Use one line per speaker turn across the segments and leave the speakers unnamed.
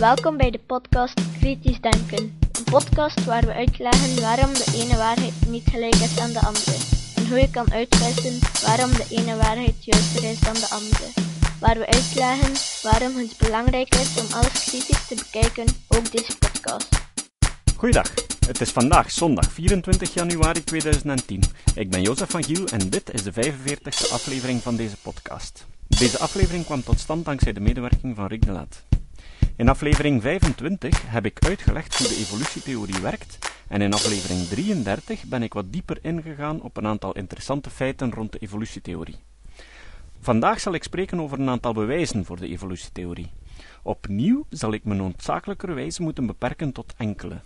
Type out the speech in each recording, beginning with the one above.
Welkom bij de podcast Kritisch Denken. Een podcast waar we uitleggen waarom de ene waarheid niet gelijk is aan de andere. En hoe je kan uitwissen waarom de ene waarheid juister is dan de andere. Waar we uitleggen waarom het belangrijk is om alles kritisch te bekijken, ook deze podcast.
Goeiedag, het is vandaag zondag 24 januari 2010. Ik ben Jozef van Giel en dit is de 45e aflevering van deze podcast. Deze aflevering kwam tot stand dankzij de medewerking van Rick de Laat. In aflevering 25 heb ik uitgelegd hoe de evolutietheorie werkt en in aflevering 33 ben ik wat dieper ingegaan op een aantal interessante feiten rond de evolutietheorie. Vandaag zal ik spreken over een aantal bewijzen voor de evolutietheorie. Opnieuw zal ik me noodzakelijkerwijs moeten beperken tot enkele.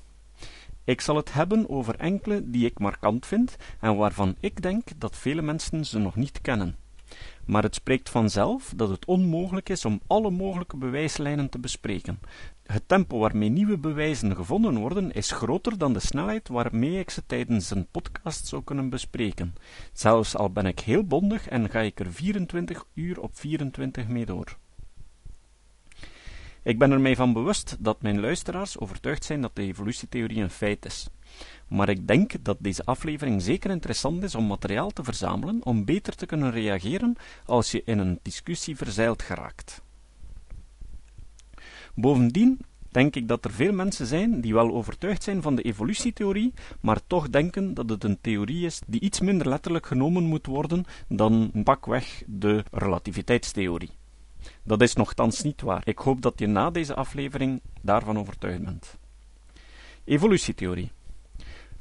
Ik zal het hebben over enkele die ik markant vind en waarvan ik denk dat vele mensen ze nog niet kennen maar het spreekt vanzelf dat het onmogelijk is om alle mogelijke bewijslijnen te bespreken. Het tempo waarmee nieuwe bewijzen gevonden worden is groter dan de snelheid waarmee ik ze tijdens een podcast zou kunnen bespreken. Zelfs al ben ik heel bondig en ga ik er 24 uur op 24 mee door. Ik ben er mij van bewust dat mijn luisteraars overtuigd zijn dat de evolutietheorie een feit is maar ik denk dat deze aflevering zeker interessant is om materiaal te verzamelen om beter te kunnen reageren als je in een discussie verzeild geraakt. Bovendien denk ik dat er veel mensen zijn die wel overtuigd zijn van de evolutietheorie, maar toch denken dat het een theorie is die iets minder letterlijk genomen moet worden dan pakweg de relativiteitstheorie. Dat is nogthans niet waar. Ik hoop dat je na deze aflevering daarvan overtuigd bent. Evolutietheorie.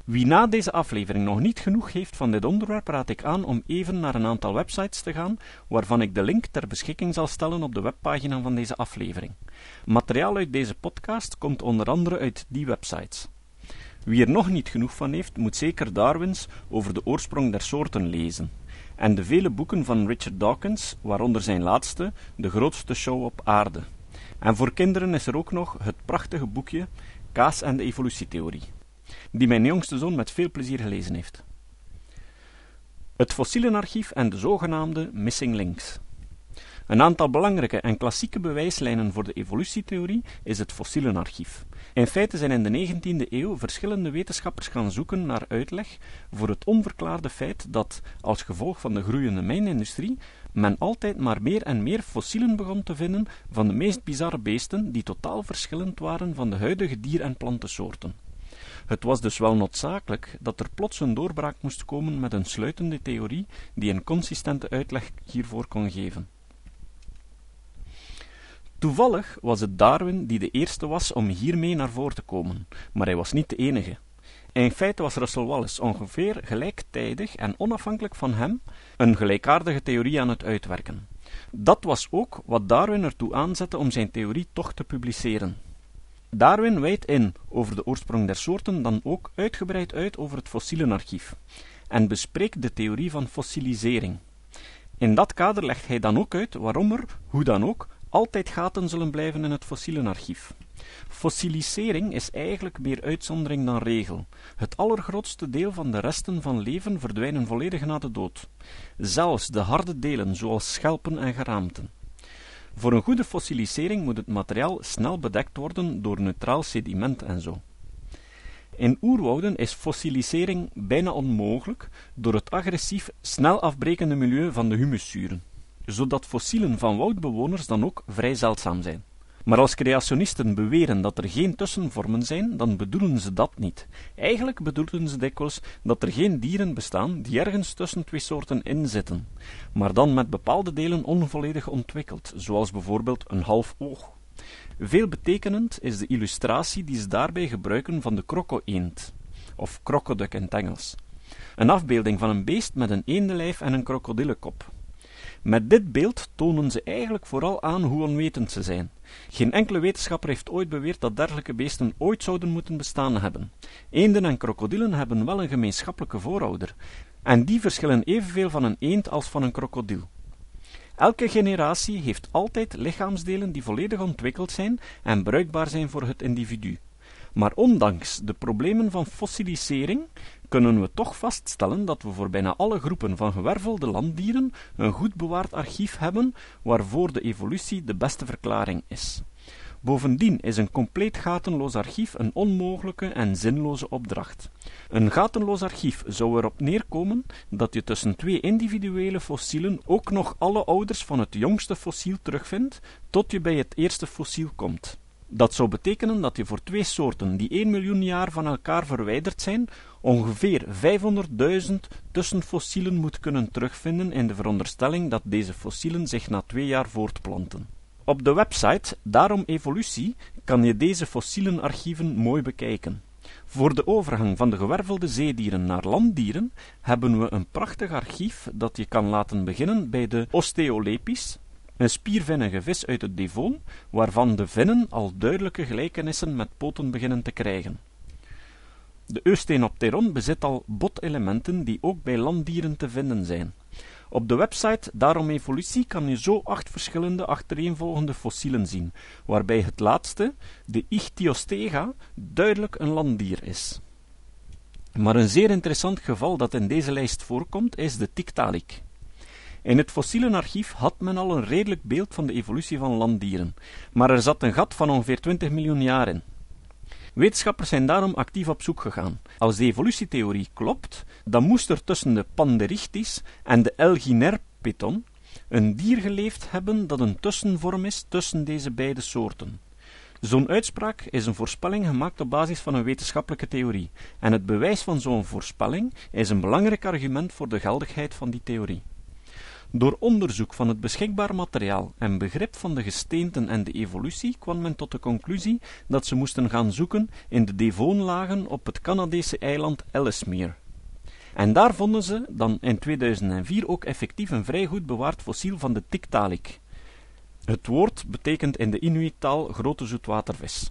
Wie na deze aflevering nog niet genoeg heeft van dit onderwerp, raad ik aan om even naar een aantal websites te gaan, waarvan ik de link ter beschikking zal stellen op de webpagina van deze aflevering. Materiaal uit deze podcast komt onder andere uit die websites. Wie er nog niet genoeg van heeft, moet zeker Darwins over de oorsprong der soorten lezen. En de vele boeken van Richard Dawkins, waaronder zijn laatste, De grootste show op aarde. En voor kinderen is er ook nog het prachtige boekje Kaas en de evolutietheorie die mijn jongste zoon met veel plezier gelezen heeft. Het fossielenarchief en de zogenaamde missing links. Een aantal belangrijke en klassieke bewijslijnen voor de evolutietheorie is het fossielenarchief. In feite zijn in de 19e eeuw verschillende wetenschappers gaan zoeken naar uitleg voor het onverklaarde feit dat, als gevolg van de groeiende mijnindustrie, men altijd maar meer en meer fossielen begon te vinden van de meest bizarre beesten die totaal verschillend waren van de huidige dier- en plantensoorten. Het was dus wel noodzakelijk dat er plots een doorbraak moest komen met een sluitende theorie die een consistente uitleg hiervoor kon geven. Toevallig was het Darwin die de eerste was om hiermee naar voren te komen, maar hij was niet de enige. In feite was Russell Wallace ongeveer gelijktijdig en onafhankelijk van hem een gelijkaardige theorie aan het uitwerken. Dat was ook wat Darwin ertoe aanzette om zijn theorie toch te publiceren. Darwin wijdt in over de oorsprong der soorten dan ook uitgebreid uit over het fossielenarchief en bespreekt de theorie van fossilisering. In dat kader legt hij dan ook uit waarom er, hoe dan ook, altijd gaten zullen blijven in het fossielenarchief. Fossilisering is eigenlijk meer uitzondering dan regel. Het allergrootste deel van de resten van leven verdwijnen volledig na de dood. Zelfs de harde delen, zoals schelpen en geraamten. Voor een goede fossilisering moet het materiaal snel bedekt worden door neutraal sediment en zo. In oerwouden is fossilisering bijna onmogelijk door het agressief snel afbrekende milieu van de humuszuren, zodat fossielen van woudbewoners dan ook vrij zeldzaam zijn. Maar als creationisten beweren dat er geen tussenvormen zijn, dan bedoelen ze dat niet. Eigenlijk bedoelen ze dikwijls dat er geen dieren bestaan die ergens tussen twee soorten inzitten, maar dan met bepaalde delen onvolledig ontwikkeld, zoals bijvoorbeeld een half oog. Veelbetekenend is de illustratie die ze daarbij gebruiken van de kroco-eend, of krokoduk in het Engels. Een afbeelding van een beest met een eendenlijf en een krokodillenkop. Met dit beeld tonen ze eigenlijk vooral aan hoe onwetend ze zijn. Geen enkele wetenschapper heeft ooit beweerd dat dergelijke beesten ooit zouden moeten bestaan hebben. Eenden en krokodillen hebben wel een gemeenschappelijke voorouder, en die verschillen evenveel van een eend als van een krokodil. Elke generatie heeft altijd lichaamsdelen die volledig ontwikkeld zijn en bruikbaar zijn voor het individu. Maar ondanks de problemen van fossilisering kunnen we toch vaststellen dat we voor bijna alle groepen van gewervelde landdieren een goed bewaard archief hebben waarvoor de evolutie de beste verklaring is. Bovendien is een compleet gatenloos archief een onmogelijke en zinloze opdracht. Een gatenloos archief zou erop neerkomen dat je tussen twee individuele fossielen ook nog alle ouders van het jongste fossiel terugvindt, tot je bij het eerste fossiel komt. Dat zou betekenen dat je voor twee soorten die 1 miljoen jaar van elkaar verwijderd zijn, ongeveer 500.000 tussenfossielen moet kunnen terugvinden in de veronderstelling dat deze fossielen zich na twee jaar voortplanten. Op de website Daarom Evolutie kan je deze fossielen archieven mooi bekijken. Voor de overgang van de gewervelde zeedieren naar landdieren hebben we een prachtig archief dat je kan laten beginnen bij de Osteolepis, een spiervinnige vis uit het Devon, waarvan de vinnen al duidelijke gelijkenissen met poten beginnen te krijgen. De Eusthenopteron bezit al botelementen die ook bij landdieren te vinden zijn. Op de website Daarom Evolutie kan je zo acht verschillende achtereenvolgende fossielen zien, waarbij het laatste, de Ichthyostega, duidelijk een landdier is. Maar een zeer interessant geval dat in deze lijst voorkomt, is de Tiktaalik. In het fossielenarchief had men al een redelijk beeld van de evolutie van landdieren, maar er zat een gat van ongeveer 20 miljoen jaar in. Wetenschappers zijn daarom actief op zoek gegaan. Als de evolutietheorie klopt, dan moest er tussen de Panderichthys en de Elginerpeton een dier geleefd hebben dat een tussenvorm is tussen deze beide soorten. Zo'n uitspraak is een voorspelling gemaakt op basis van een wetenschappelijke theorie, en het bewijs van zo'n voorspelling is een belangrijk argument voor de geldigheid van die theorie. Door onderzoek van het beschikbaar materiaal en begrip van de gesteenten en de evolutie kwam men tot de conclusie dat ze moesten gaan zoeken in de Devonlagen op het Canadese eiland Ellesmere. En daar vonden ze dan in 2004 ook effectief een vrij goed bewaard fossiel van de Tiktaalik. Het woord betekent in de Inuit-taal grote zoetwatervis.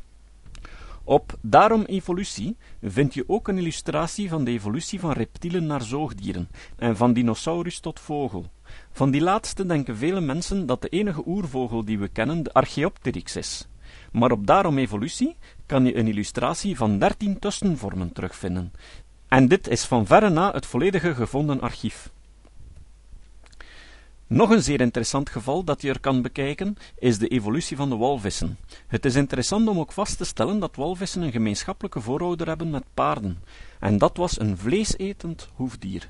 Op Daarom Evolutie vind je ook een illustratie van de evolutie van reptielen naar zoogdieren en van dinosaurus tot vogel. Van die laatste denken vele mensen dat de enige oervogel die we kennen de Archaeopteryx is. Maar op Daarom Evolutie kan je een illustratie van dertien tussenvormen terugvinden. En dit is van verre na het volledige gevonden archief. Nog een zeer interessant geval dat je er kan bekijken is de evolutie van de walvissen. Het is interessant om ook vast te stellen dat walvissen een gemeenschappelijke voorouder hebben met paarden, en dat was een vleesetend hoefdier.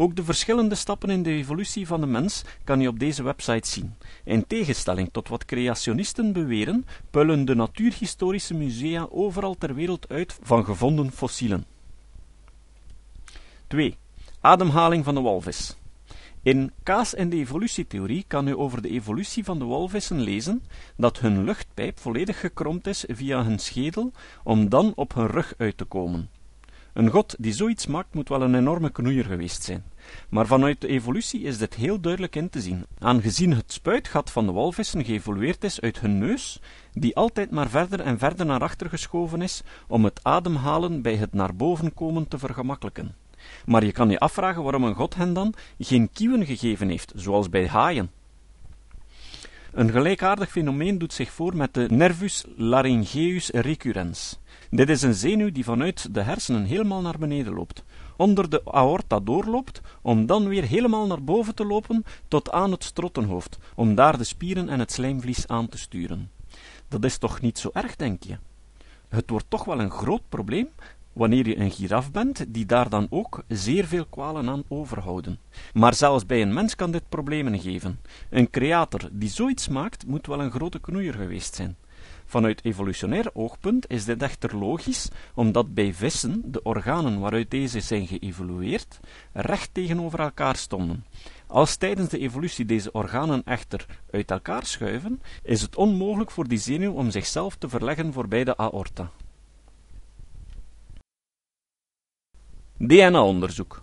Ook de verschillende stappen in de evolutie van de mens kan je op deze website zien. In tegenstelling tot wat creationisten beweren, puilen de natuurhistorische musea overal ter wereld uit van gevonden fossielen. 2. Ademhaling van de walvis. In Kaas en de evolutietheorie kan u over de evolutie van de walvissen lezen dat hun luchtpijp volledig gekromd is via hun schedel om dan op hun rug uit te komen. Een god die zoiets maakt moet wel een enorme knoeier geweest zijn. Maar vanuit de evolutie is dit heel duidelijk in te zien, aangezien het spuitgat van de walvissen geëvolueerd is uit hun neus, die altijd maar verder en verder naar achter geschoven is om het ademhalen bij het naar boven komen te vergemakkelijken. Maar je kan je afvragen waarom een god hen dan geen kieuwen gegeven heeft, zoals bij haaien. Een gelijkaardig fenomeen doet zich voor met de nervus laryngeus recurrens. Dit is een zenuw die vanuit de hersenen helemaal naar beneden loopt, onder de aorta doorloopt, om dan weer helemaal naar boven te lopen tot aan het strottenhoofd, om daar de spieren en het slijmvlies aan te sturen. Dat is toch niet zo erg, denk je? Het wordt toch wel een groot probleem wanneer je een giraf bent, die daar dan ook zeer veel kwalen aan overhouden. Maar zelfs bij een mens kan dit problemen geven. Een creator die zoiets maakt, moet wel een grote knoeier geweest zijn. Vanuit evolutionair oogpunt is dit echter logisch, omdat bij vissen de organen waaruit deze zijn geëvolueerd recht tegenover elkaar stonden. Als tijdens de evolutie deze organen echter uit elkaar schuiven, is het onmogelijk voor die zenuw om zichzelf te verleggen voorbij de aorta. DNA-onderzoek.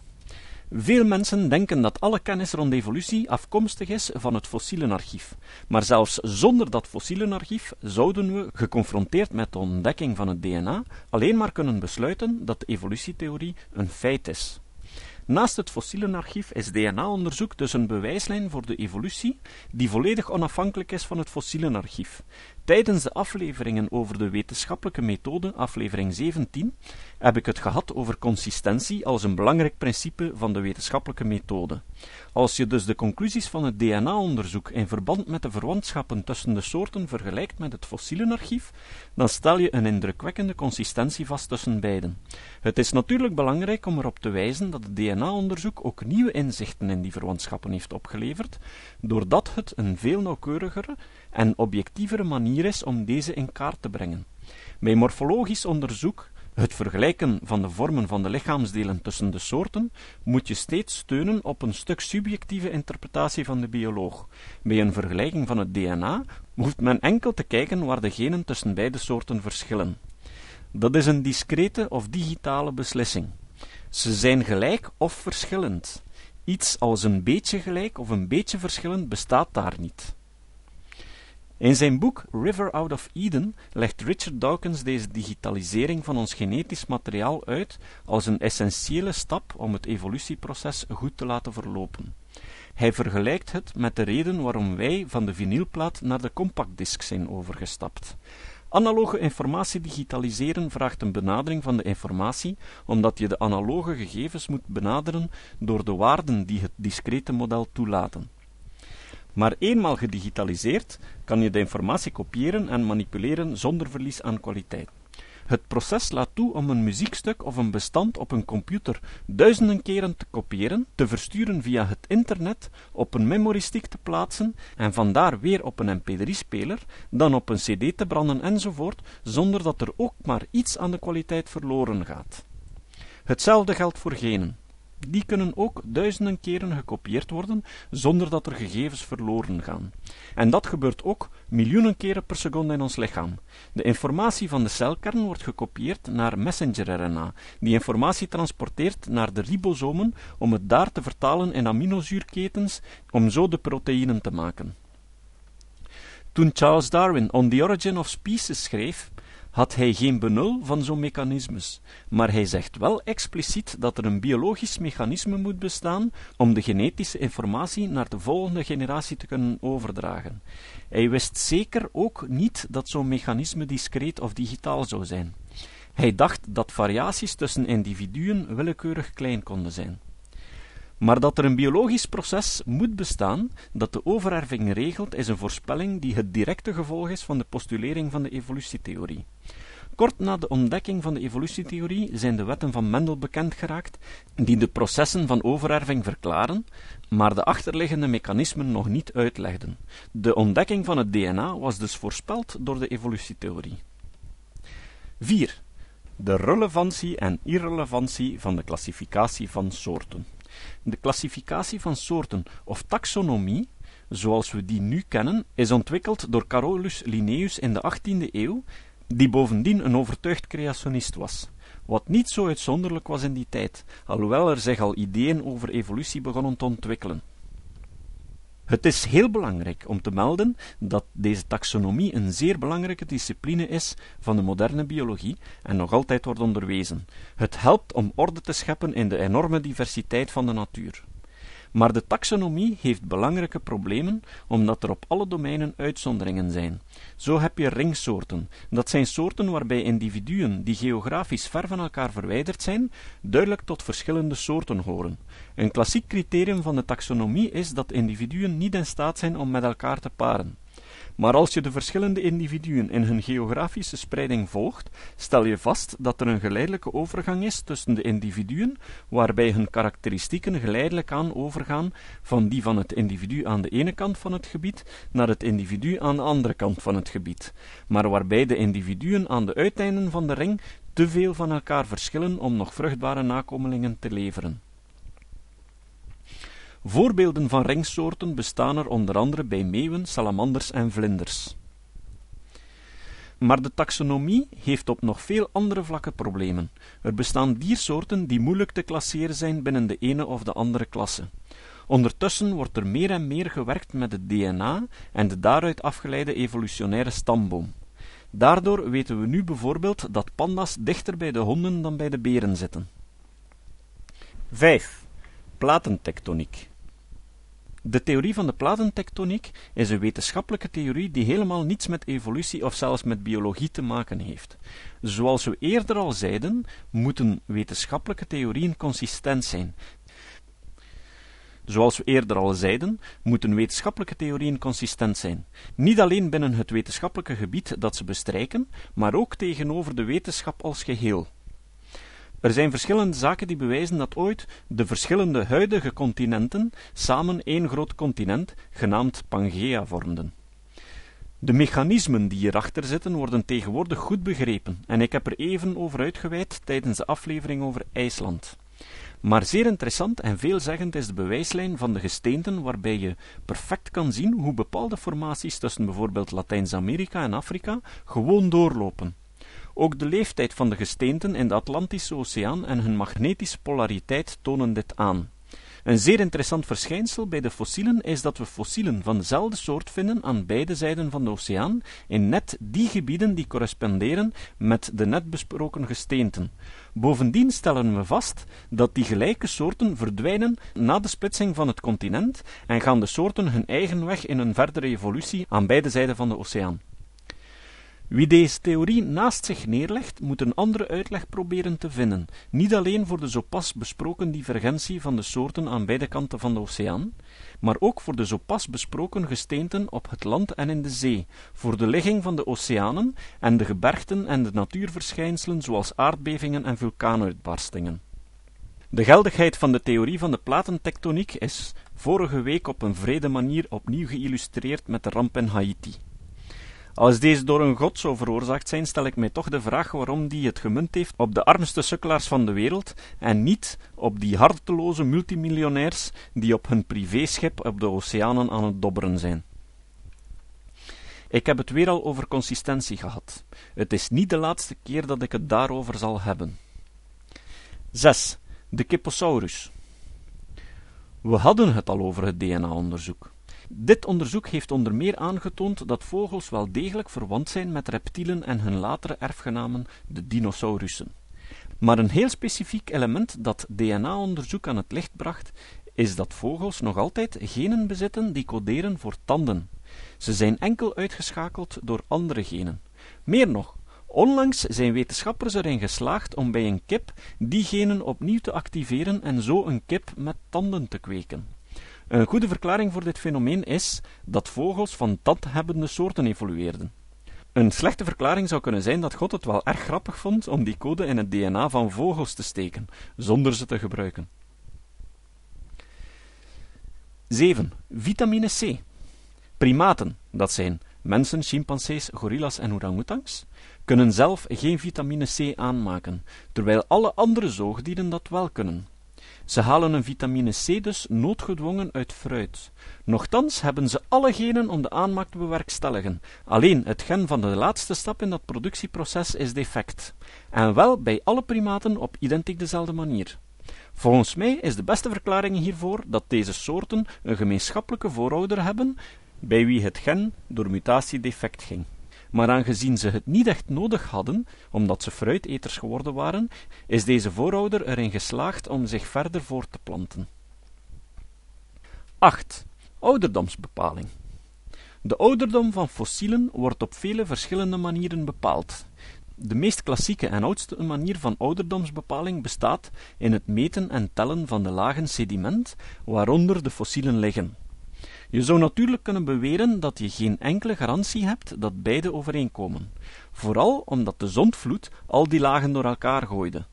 Veel mensen denken dat alle kennis rond evolutie afkomstig is van het fossielenarchief. Maar zelfs zonder dat fossielenarchief zouden we, geconfronteerd met de ontdekking van het DNA, alleen maar kunnen besluiten dat de evolutietheorie een feit is. Naast het fossielenarchief is DNA-onderzoek dus een bewijslijn voor de evolutie die volledig onafhankelijk is van het fossielenarchief. Tijdens de afleveringen over de wetenschappelijke methode, aflevering 17, heb ik het gehad over consistentie als een belangrijk principe van de wetenschappelijke methode. Als je dus de conclusies van het DNA-onderzoek in verband met de verwantschappen tussen de soorten vergelijkt met het fossielenarchief, dan stel je een indrukwekkende consistentie vast tussen beiden. Het is natuurlijk belangrijk om erop te wijzen dat het DNA-onderzoek ook nieuwe inzichten in die verwantschappen heeft opgeleverd, doordat het een veel nauwkeurigere en objectievere manier is om deze in kaart te brengen. Bij morfologisch onderzoek het vergelijken van de vormen van de lichaamsdelen tussen de soorten moet je steeds steunen op een stuk subjectieve interpretatie van de bioloog. Bij een vergelijking van het DNA hoeft men enkel te kijken waar de genen tussen beide soorten verschillen. Dat is een discrete of digitale beslissing. Ze zijn gelijk of verschillend. Iets als een beetje gelijk of een beetje verschillend bestaat daar niet. In zijn boek River Out of Eden legt Richard Dawkins deze digitalisering van ons genetisch materiaal uit als een essentiële stap om het evolutieproces goed te laten verlopen. Hij vergelijkt het met de reden waarom wij van de vinylplaat naar de compactdisc zijn overgestapt. Analoge informatie digitaliseren vraagt een benadering van de informatie, omdat je de analoge gegevens moet benaderen door de waarden die het discrete model toelaten. Maar eenmaal gedigitaliseerd kan je de informatie kopiëren en manipuleren zonder verlies aan kwaliteit. Het proces laat toe om een muziekstuk of een bestand op een computer duizenden keren te kopiëren, te versturen via het internet, op een memory stick te plaatsen en vandaar weer op een mp3-speler, dan op een cd te branden enzovoort, zonder dat er ook maar iets aan de kwaliteit verloren gaat. Hetzelfde geldt voor genen. Die kunnen ook duizenden keren gekopieerd worden zonder dat er gegevens verloren gaan. En dat gebeurt ook miljoenen keren per seconde in ons lichaam. De informatie van de celkern wordt gekopieerd naar messenger-RNA, die informatie transporteert naar de ribosomen om het daar te vertalen in aminozuurketens om zo de proteïnen te maken. Toen Charles Darwin On the Origin of Species schreef, had hij geen benul van zo'n mechanismes, maar hij zegt wel expliciet dat er een biologisch mechanisme moet bestaan om de genetische informatie naar de volgende generatie te kunnen overdragen. Hij wist zeker ook niet dat zo'n mechanisme discreet of digitaal zou zijn. Hij dacht dat variaties tussen individuen willekeurig klein konden zijn. Maar dat er een biologisch proces moet bestaan dat de overerving regelt, is een voorspelling die het directe gevolg is van de postulering van de evolutietheorie. Kort na de ontdekking van de evolutietheorie zijn de wetten van Mendel bekend geraakt, die de processen van overerving verklaren, maar de achterliggende mechanismen nog niet uitlegden. De ontdekking van het DNA was dus voorspeld door de evolutietheorie. 4. De relevantie en irrelevantie van de klassificatie van soorten. De klassificatie van soorten of taxonomie, zoals we die nu kennen, is ontwikkeld door Carolus Linnaeus in de 18e eeuw, die bovendien een overtuigd creationist was. Wat niet zo uitzonderlijk was in die tijd, alhoewel er zich al ideeën over evolutie begonnen te ontwikkelen. Het is heel belangrijk om te melden dat deze taxonomie een zeer belangrijke discipline is van de moderne biologie en nog altijd wordt onderwezen. Het helpt om orde te scheppen in de enorme diversiteit van de natuur. Maar de taxonomie heeft belangrijke problemen, omdat er op alle domeinen uitzonderingen zijn. Zo heb je ringsoorten. Dat zijn soorten waarbij individuen die geografisch ver van elkaar verwijderd zijn, duidelijk tot verschillende soorten horen. Een klassiek criterium van de taxonomie is dat individuen niet in staat zijn om met elkaar te paren. Maar als je de verschillende individuen in hun geografische spreiding volgt, stel je vast dat er een geleidelijke overgang is tussen de individuen, waarbij hun karakteristieken geleidelijk aan overgaan van die van het individu aan de ene kant van het gebied naar het individu aan de andere kant van het gebied, maar waarbij de individuen aan de uiteinden van de ring te veel van elkaar verschillen om nog vruchtbare nakomelingen te leveren. Voorbeelden van ringsoorten bestaan er onder andere bij meeuwen, salamanders en vlinders. Maar de taxonomie heeft op nog veel andere vlakken problemen. Er bestaan diersoorten die moeilijk te klasseren zijn binnen de ene of de andere klasse. Ondertussen wordt er meer en meer gewerkt met het DNA en de daaruit afgeleide evolutionaire stamboom. Daardoor weten we nu bijvoorbeeld dat panda's dichter bij de honden dan bij de beren zitten. 5. platentectoniek. De theorie van de platentectoniek is een wetenschappelijke theorie die helemaal niets met evolutie of zelfs met biologie te maken heeft. Zoals we eerder al zeiden, moeten wetenschappelijke theorieën consistent zijn. Zoals we eerder al zeiden, moeten wetenschappelijke theorieën consistent zijn. Niet alleen binnen het wetenschappelijke gebied dat ze bestrijken, maar ook tegenover de wetenschap als geheel. Er zijn verschillende zaken die bewijzen dat ooit de verschillende huidige continenten samen één groot continent, genaamd Pangea, vormden. De mechanismen die hierachter zitten worden tegenwoordig goed begrepen, en ik heb er even over uitgeweid tijdens de aflevering over IJsland. Maar zeer interessant en veelzeggend is de bewijslijn van de gesteenten waarbij je perfect kan zien hoe bepaalde formaties tussen bijvoorbeeld Latijns-Amerika en Afrika gewoon doorlopen. Ook de leeftijd van de gesteenten in de Atlantische Oceaan en hun magnetische polariteit tonen dit aan. Een zeer interessant verschijnsel bij de fossielen is dat we fossielen van dezelfde soort vinden aan beide zijden van de oceaan, in net die gebieden die corresponderen met de net besproken gesteenten. Bovendien stellen we vast dat die gelijke soorten verdwijnen na de splitsing van het continent en gaan de soorten hun eigen weg in een verdere evolutie aan beide zijden van de oceaan. Wie deze theorie naast zich neerlegt, moet een andere uitleg proberen te vinden, niet alleen voor de zo pas besproken divergentie van de soorten aan beide kanten van de oceaan, maar ook voor de zo pas besproken gesteenten op het land en in de zee, voor de ligging van de oceanen en de gebergten en de natuurverschijnselen zoals aardbevingen en vulkaanuitbarstingen. De geldigheid van de theorie van de platentectoniek is vorige week op een vrede manier opnieuw geïllustreerd met de ramp in Haiti. Als deze door een god zou veroorzaakt zijn, stel ik mij toch de vraag waarom die het gemunt heeft op de armste sukkelaars van de wereld en niet op die harteloze multimiljonairs die op hun privéschip op de oceanen aan het dobberen zijn. Ik heb het weer al over consistentie gehad. Het is niet de laatste keer dat ik het daarover zal hebben. 6. De Kipposaurus. We hadden het al over het DNA-onderzoek. Dit onderzoek heeft onder meer aangetoond dat vogels wel degelijk verwant zijn met reptielen en hun latere erfgenamen, de dinosaurussen. Maar een heel specifiek element dat DNA-onderzoek aan het licht bracht, is dat vogels nog altijd genen bezitten die coderen voor tanden. Ze zijn enkel uitgeschakeld door andere genen. Meer nog, onlangs zijn wetenschappers erin geslaagd om bij een kip die genen opnieuw te activeren en zo een kip met tanden te kweken. Een goede verklaring voor dit fenomeen is dat vogels van tandhebbende soorten evolueerden. Een slechte verklaring zou kunnen zijn dat God het wel erg grappig vond om die code in het DNA van vogels te steken, zonder ze te gebruiken. 7. Vitamine C. Primaten, dat zijn mensen, chimpansees, gorillas en orangutangs, kunnen zelf geen vitamine C aanmaken, terwijl alle andere zoogdieren dat wel kunnen. Ze halen een vitamine C dus noodgedwongen uit fruit. Nochtans hebben ze alle genen om de aanmaak te bewerkstelligen. Alleen het gen van de laatste stap in dat productieproces is defect. En wel bij alle primaten op identiek dezelfde manier. Volgens mij is de beste verklaring hiervoor dat deze soorten een gemeenschappelijke voorouder hebben, bij wie het gen door mutatie defect ging maar aangezien ze het niet echt nodig hadden, omdat ze fruiteters geworden waren, is deze voorouder erin geslaagd om zich verder voort te planten. 8. Ouderdomsbepaling. De ouderdom van fossielen wordt op vele verschillende manieren bepaald. De meest klassieke en oudste manier van ouderdomsbepaling bestaat in het meten en tellen van de lagen sediment waaronder de fossielen liggen. Je zou natuurlijk kunnen beweren dat je geen enkele garantie hebt dat beide overeenkomen, vooral omdat de zondvloed al die lagen door elkaar gooide.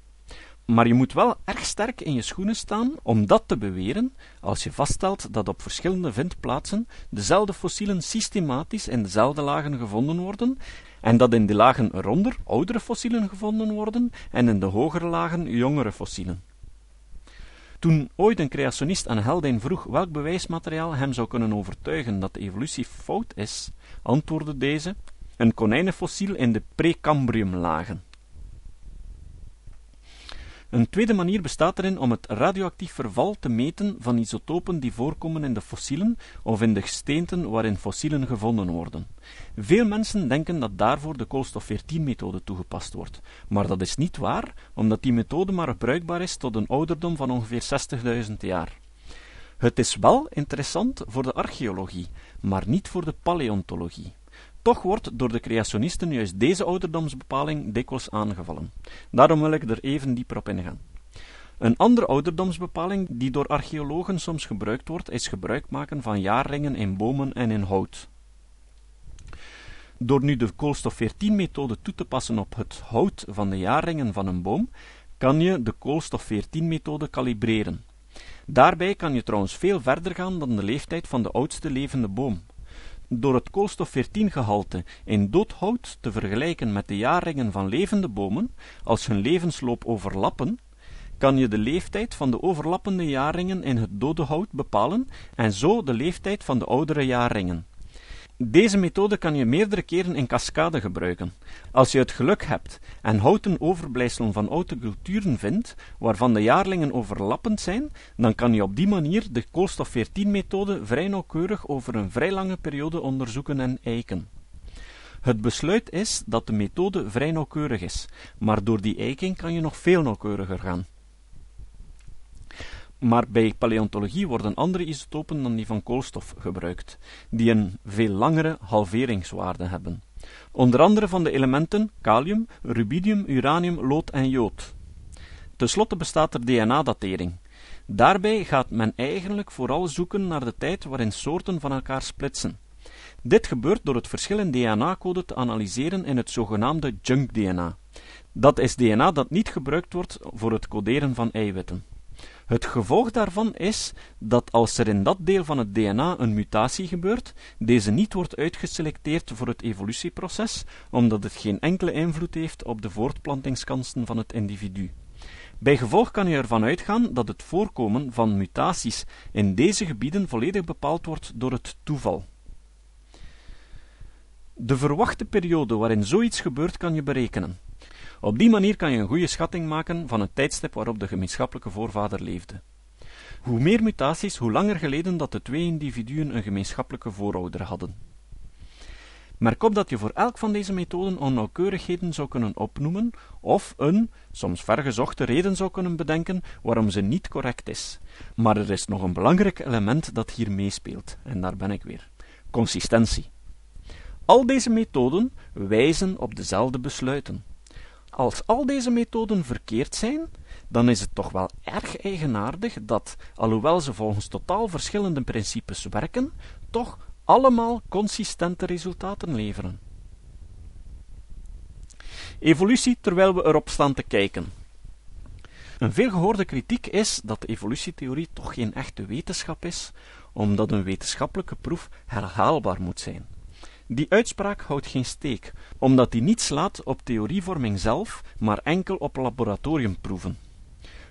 Maar je moet wel erg sterk in je schoenen staan om dat te beweren als je vaststelt dat op verschillende vindplaatsen dezelfde fossielen systematisch in dezelfde lagen gevonden worden en dat in die lagen eronder oudere fossielen gevonden worden en in de hogere lagen jongere fossielen. Toen ooit een creationist aan Haldane vroeg welk bewijsmateriaal hem zou kunnen overtuigen dat de evolutie fout is, antwoordde deze: een konijnenfossiel in de Precambriumlagen. Een tweede manier bestaat erin om het radioactief verval te meten van isotopen die voorkomen in de fossielen of in de gesteenten waarin fossielen gevonden worden. Veel mensen denken dat daarvoor de koolstof-14-methode toegepast wordt, maar dat is niet waar, omdat die methode maar bruikbaar is tot een ouderdom van ongeveer 60.000 jaar. Het is wel interessant voor de archeologie, maar niet voor de paleontologie. Toch wordt door de creationisten juist deze ouderdomsbepaling dikwijls aangevallen. Daarom wil ik er even dieper op ingaan. Een andere ouderdomsbepaling die door archeologen soms gebruikt wordt, is gebruik maken van jaarringen in bomen en in hout. Door nu de koolstof-14-methode toe te passen op het hout van de jaarringen van een boom, kan je de koolstof-14-methode kalibreren. Daarbij kan je trouwens veel verder gaan dan de leeftijd van de oudste levende boom. Door het koolstof-14-gehalte in dood hout te vergelijken met de jaarringen van levende bomen, als hun levensloop overlappen, kan je de leeftijd van de overlappende jaarringen in het dode hout bepalen en zo de leeftijd van de oudere jaarringen. Deze methode kan je meerdere keren in cascade gebruiken. Als je het geluk hebt en houten overblijfselen van oude culturen vindt, waarvan de jaarlingen overlappend zijn, dan kan je op die manier de koolstof-14-methode vrij nauwkeurig over een vrij lange periode onderzoeken en eiken. Het besluit is dat de methode vrij nauwkeurig is, maar door die eiking kan je nog veel nauwkeuriger gaan. Maar bij paleontologie worden andere isotopen dan die van koolstof gebruikt, die een veel langere halveringswaarde hebben. Onder andere van de elementen kalium, rubidium, uranium, lood en jood. Ten slotte bestaat er DNA-datering. Daarbij gaat men eigenlijk vooral zoeken naar de tijd waarin soorten van elkaar splitsen. Dit gebeurt door het verschil in DNA-code te analyseren in het zogenaamde junk-DNA. Dat is DNA dat niet gebruikt wordt voor het coderen van eiwitten. Het gevolg daarvan is dat als er in dat deel van het DNA een mutatie gebeurt, deze niet wordt uitgeselecteerd voor het evolutieproces, omdat het geen enkele invloed heeft op de voortplantingskansen van het individu. Bij gevolg kan je ervan uitgaan dat het voorkomen van mutaties in deze gebieden volledig bepaald wordt door het toeval. De verwachte periode waarin zoiets gebeurt kan je berekenen. Op die manier kan je een goede schatting maken van het tijdstip waarop de gemeenschappelijke voorvader leefde. Hoe meer mutaties, hoe langer geleden dat de twee individuen een gemeenschappelijke voorouder hadden. Merk op dat je voor elk van deze methoden onnauwkeurigheden zou kunnen opnoemen, of een, soms vergezochte reden zou kunnen bedenken waarom ze niet correct is. Maar er is nog een belangrijk element dat hier meespeelt, en daar ben ik weer: consistentie. Al deze methoden wijzen op dezelfde besluiten. Als al deze methoden verkeerd zijn, dan is het toch wel erg eigenaardig dat, alhoewel ze volgens totaal verschillende principes werken, toch allemaal consistente resultaten leveren. Evolutie terwijl we erop staan te kijken. Een veelgehoorde kritiek is dat de evolutietheorie toch geen echte wetenschap is, omdat een wetenschappelijke proef herhaalbaar moet zijn. Die uitspraak houdt geen steek, omdat die niet slaat op theorievorming zelf, maar enkel op laboratoriumproeven.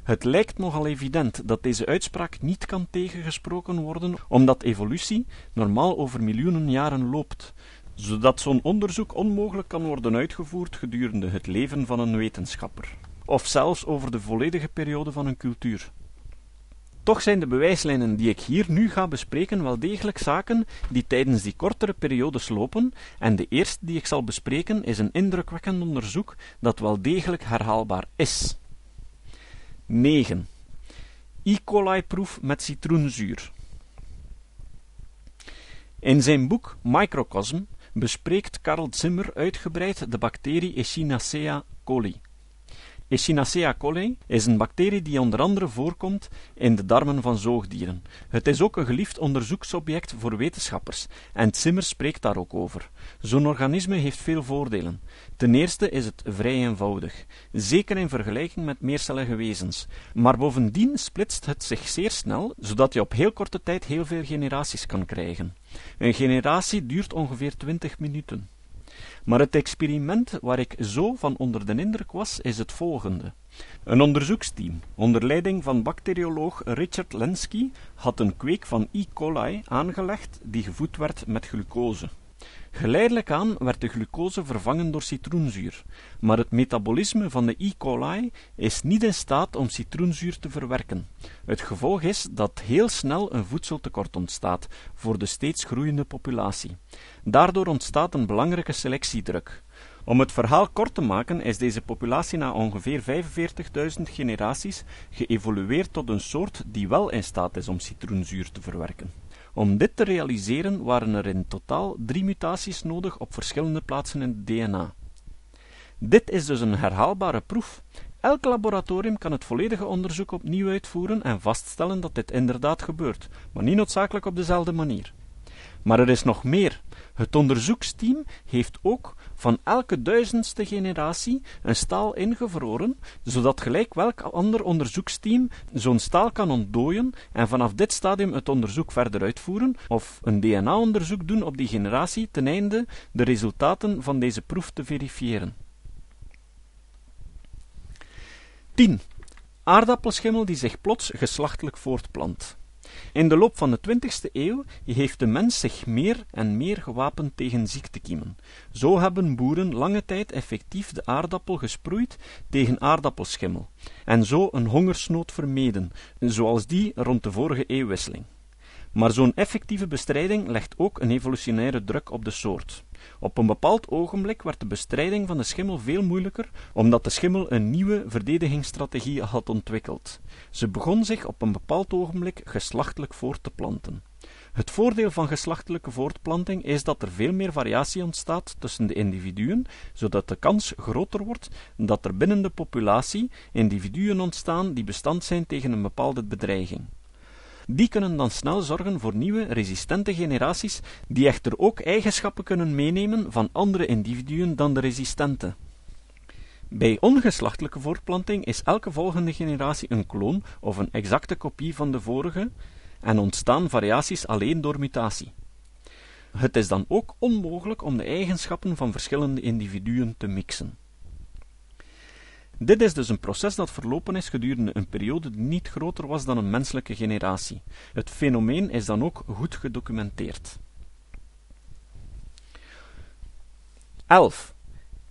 Het lijkt nogal evident dat deze uitspraak niet kan tegengesproken worden, omdat evolutie normaal over miljoenen jaren loopt, zodat zo'n onderzoek onmogelijk kan worden uitgevoerd gedurende het leven van een wetenschapper, of zelfs over de volledige periode van een cultuur. Toch zijn de bewijslijnen die ik hier nu ga bespreken wel degelijk zaken die tijdens die kortere periodes lopen, en de eerste die ik zal bespreken is een indrukwekkend onderzoek dat wel degelijk herhaalbaar is. 9. E. coli-proef met citroenzuur. In zijn boek Microcosm bespreekt Karl Zimmer uitgebreid de bacterie Echinacea coli. Echinacea coli is een bacterie die onder andere voorkomt in de darmen van zoogdieren. Het is ook een geliefd onderzoeksobject voor wetenschappers, en Zimmer spreekt daar ook over. Zo'n organisme heeft veel voordelen. Ten eerste is het vrij eenvoudig, zeker in vergelijking met meercellige wezens. Maar bovendien splitst het zich zeer snel, zodat je op heel korte tijd heel veel generaties kan krijgen. Een generatie duurt ongeveer 20 minuten. Maar het experiment waar ik zo van onder de indruk was, is het volgende. Een onderzoeksteam, onder leiding van bacterioloog Richard Lenski, had een kweek van E. coli aangelegd die gevoed werd met glucose. Geleidelijk aan werd de glucose vervangen door citroenzuur, maar het metabolisme van de E. coli is niet in staat om citroenzuur te verwerken. Het gevolg is dat heel snel een voedseltekort ontstaat voor de steeds groeiende populatie. Daardoor ontstaat een belangrijke selectiedruk. Om het verhaal kort te maken is deze populatie na ongeveer 45.000 generaties geëvolueerd tot een soort die wel in staat is om citroenzuur te verwerken. Om dit te realiseren waren er in totaal drie mutaties nodig op verschillende plaatsen in het DNA. Dit is dus een herhaalbare proef. Elk laboratorium kan het volledige onderzoek opnieuw uitvoeren en vaststellen dat dit inderdaad gebeurt, maar niet noodzakelijk op dezelfde manier. Maar er is nog meer. Het onderzoeksteam heeft ook van elke duizendste generatie een staal ingevroren, zodat gelijk welk ander onderzoeksteam zo'n staal kan ontdooien en vanaf dit stadium het onderzoek verder uitvoeren of een DNA-onderzoek doen op die generatie ten einde de resultaten van deze proef te verifiëren. 10. Aardappelschimmel die zich plots geslachtelijk voortplant. In de loop van de 20e eeuw heeft de mens zich meer en meer gewapend tegen ziektekiemen. Zo hebben boeren lange tijd effectief de aardappel gesproeid tegen aardappelschimmel, en zo een hongersnood vermeden, zoals die rond de vorige eeuwwisseling. Maar zo'n effectieve bestrijding legt ook een evolutionaire druk op de soort. Op een bepaald ogenblik werd de bestrijding van de schimmel veel moeilijker, omdat de schimmel een nieuwe verdedigingsstrategie had ontwikkeld. Ze begon zich op een bepaald ogenblik geslachtelijk voort te planten. Het voordeel van geslachtelijke voortplanting is dat er veel meer variatie ontstaat tussen de individuen, zodat de kans groter wordt dat er binnen de populatie individuen ontstaan die bestand zijn tegen een bepaalde bedreiging. Die kunnen dan snel zorgen voor nieuwe, resistente generaties, die echter ook eigenschappen kunnen meenemen van andere individuen dan de resistente. Bij ongeslachtelijke voortplanting is elke volgende generatie een kloon of een exacte kopie van de vorige en ontstaan variaties alleen door mutatie. Het is dan ook onmogelijk om de eigenschappen van verschillende individuen te mixen. Dit is dus een proces dat verlopen is gedurende een periode die niet groter was dan een menselijke generatie. Het fenomeen is dan ook goed gedocumenteerd. 11.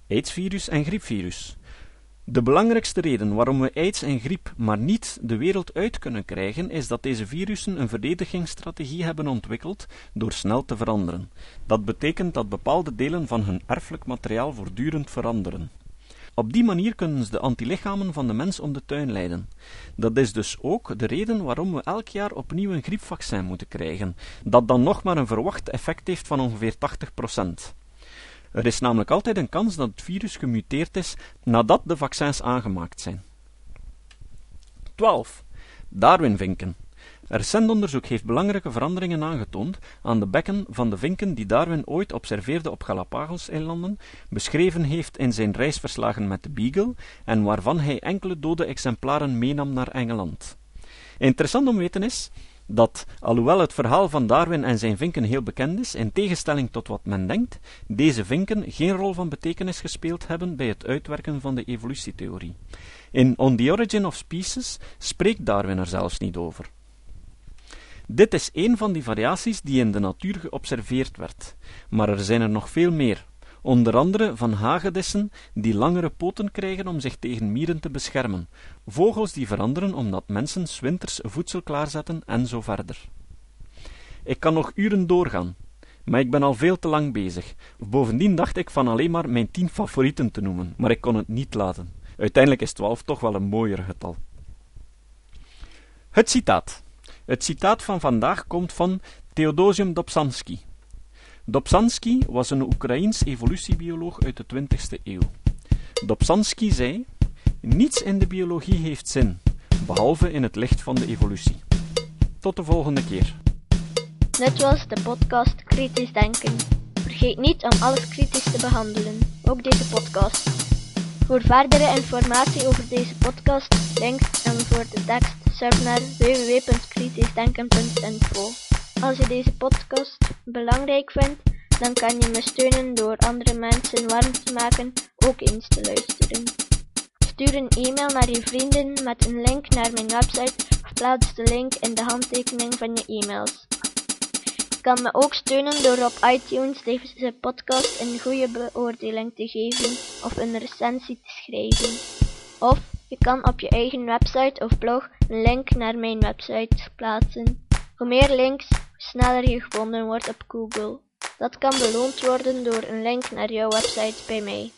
AIDS-virus en griepvirus. De belangrijkste reden waarom we aids en griep maar niet de wereld uit kunnen krijgen, is dat deze virussen een verdedigingsstrategie hebben ontwikkeld door snel te veranderen. Dat betekent dat bepaalde delen van hun erfelijk materiaal voortdurend veranderen. Op die manier kunnen ze de antilichamen van de mens om de tuin leiden. Dat is dus ook de reden waarom we elk jaar opnieuw een griepvaccin moeten krijgen, dat dan nog maar een verwacht effect heeft van ongeveer 80%. Er is namelijk altijd een kans dat het virus gemuteerd is nadat de vaccins aangemaakt zijn. 12. Darwinvinken. Recent onderzoek heeft belangrijke veranderingen aangetoond aan de bekken van de vinken die Darwin ooit observeerde op Galapagos-eilanden, beschreven heeft in zijn reisverslagen met de Beagle en waarvan hij enkele dode exemplaren meenam naar Engeland. Interessant om weten is dat, alhoewel het verhaal van Darwin en zijn vinken heel bekend is, in tegenstelling tot wat men denkt, deze vinken geen rol van betekenis gespeeld hebben bij het uitwerken van de evolutietheorie. In On the Origin of Species spreekt Darwin er zelfs niet over. Dit is een van die variaties die in de natuur geobserveerd werd, maar er zijn er nog veel meer, onder andere van hagedissen die langere poten krijgen om zich tegen mieren te beschermen, vogels die veranderen omdat mensen winters voedsel klaarzetten en zo verder. Ik kan nog uren doorgaan, maar ik ben al veel te lang bezig. Bovendien dacht ik van alleen maar mijn tien favorieten te noemen, maar ik kon het niet laten. Uiteindelijk is twaalf toch wel een mooier getal. Het citaat. Het citaat van vandaag komt van Theodosium Dobzhansky. Dobzhansky was een Oekraïens evolutiebioloog uit de 20e eeuw. Dobzhansky zei: Niets in de biologie heeft zin, behalve in het licht van de evolutie. Tot de volgende keer.
Dit was de podcast Kritisch Denken. Vergeet niet om alles kritisch te behandelen, ook deze podcast. Voor verdere informatie over deze podcast, links en voor de tekst surf naar www.kritischdenken.info. Als je deze podcast belangrijk vindt, dan kan je me steunen door andere mensen warm te maken ook eens te luisteren. Stuur een e-mail naar je vrienden met een link naar mijn website of plaats de link in de handtekening van je e-mails. Je kan me ook steunen door op iTunes deze podcast een goede beoordeling te geven of een recensie te schrijven. Of je kan op je eigen website of blog een link naar mijn website plaatsen. Hoe meer links, hoe sneller je gevonden wordt op Google. Dat kan beloond worden door een link naar jouw website bij mij.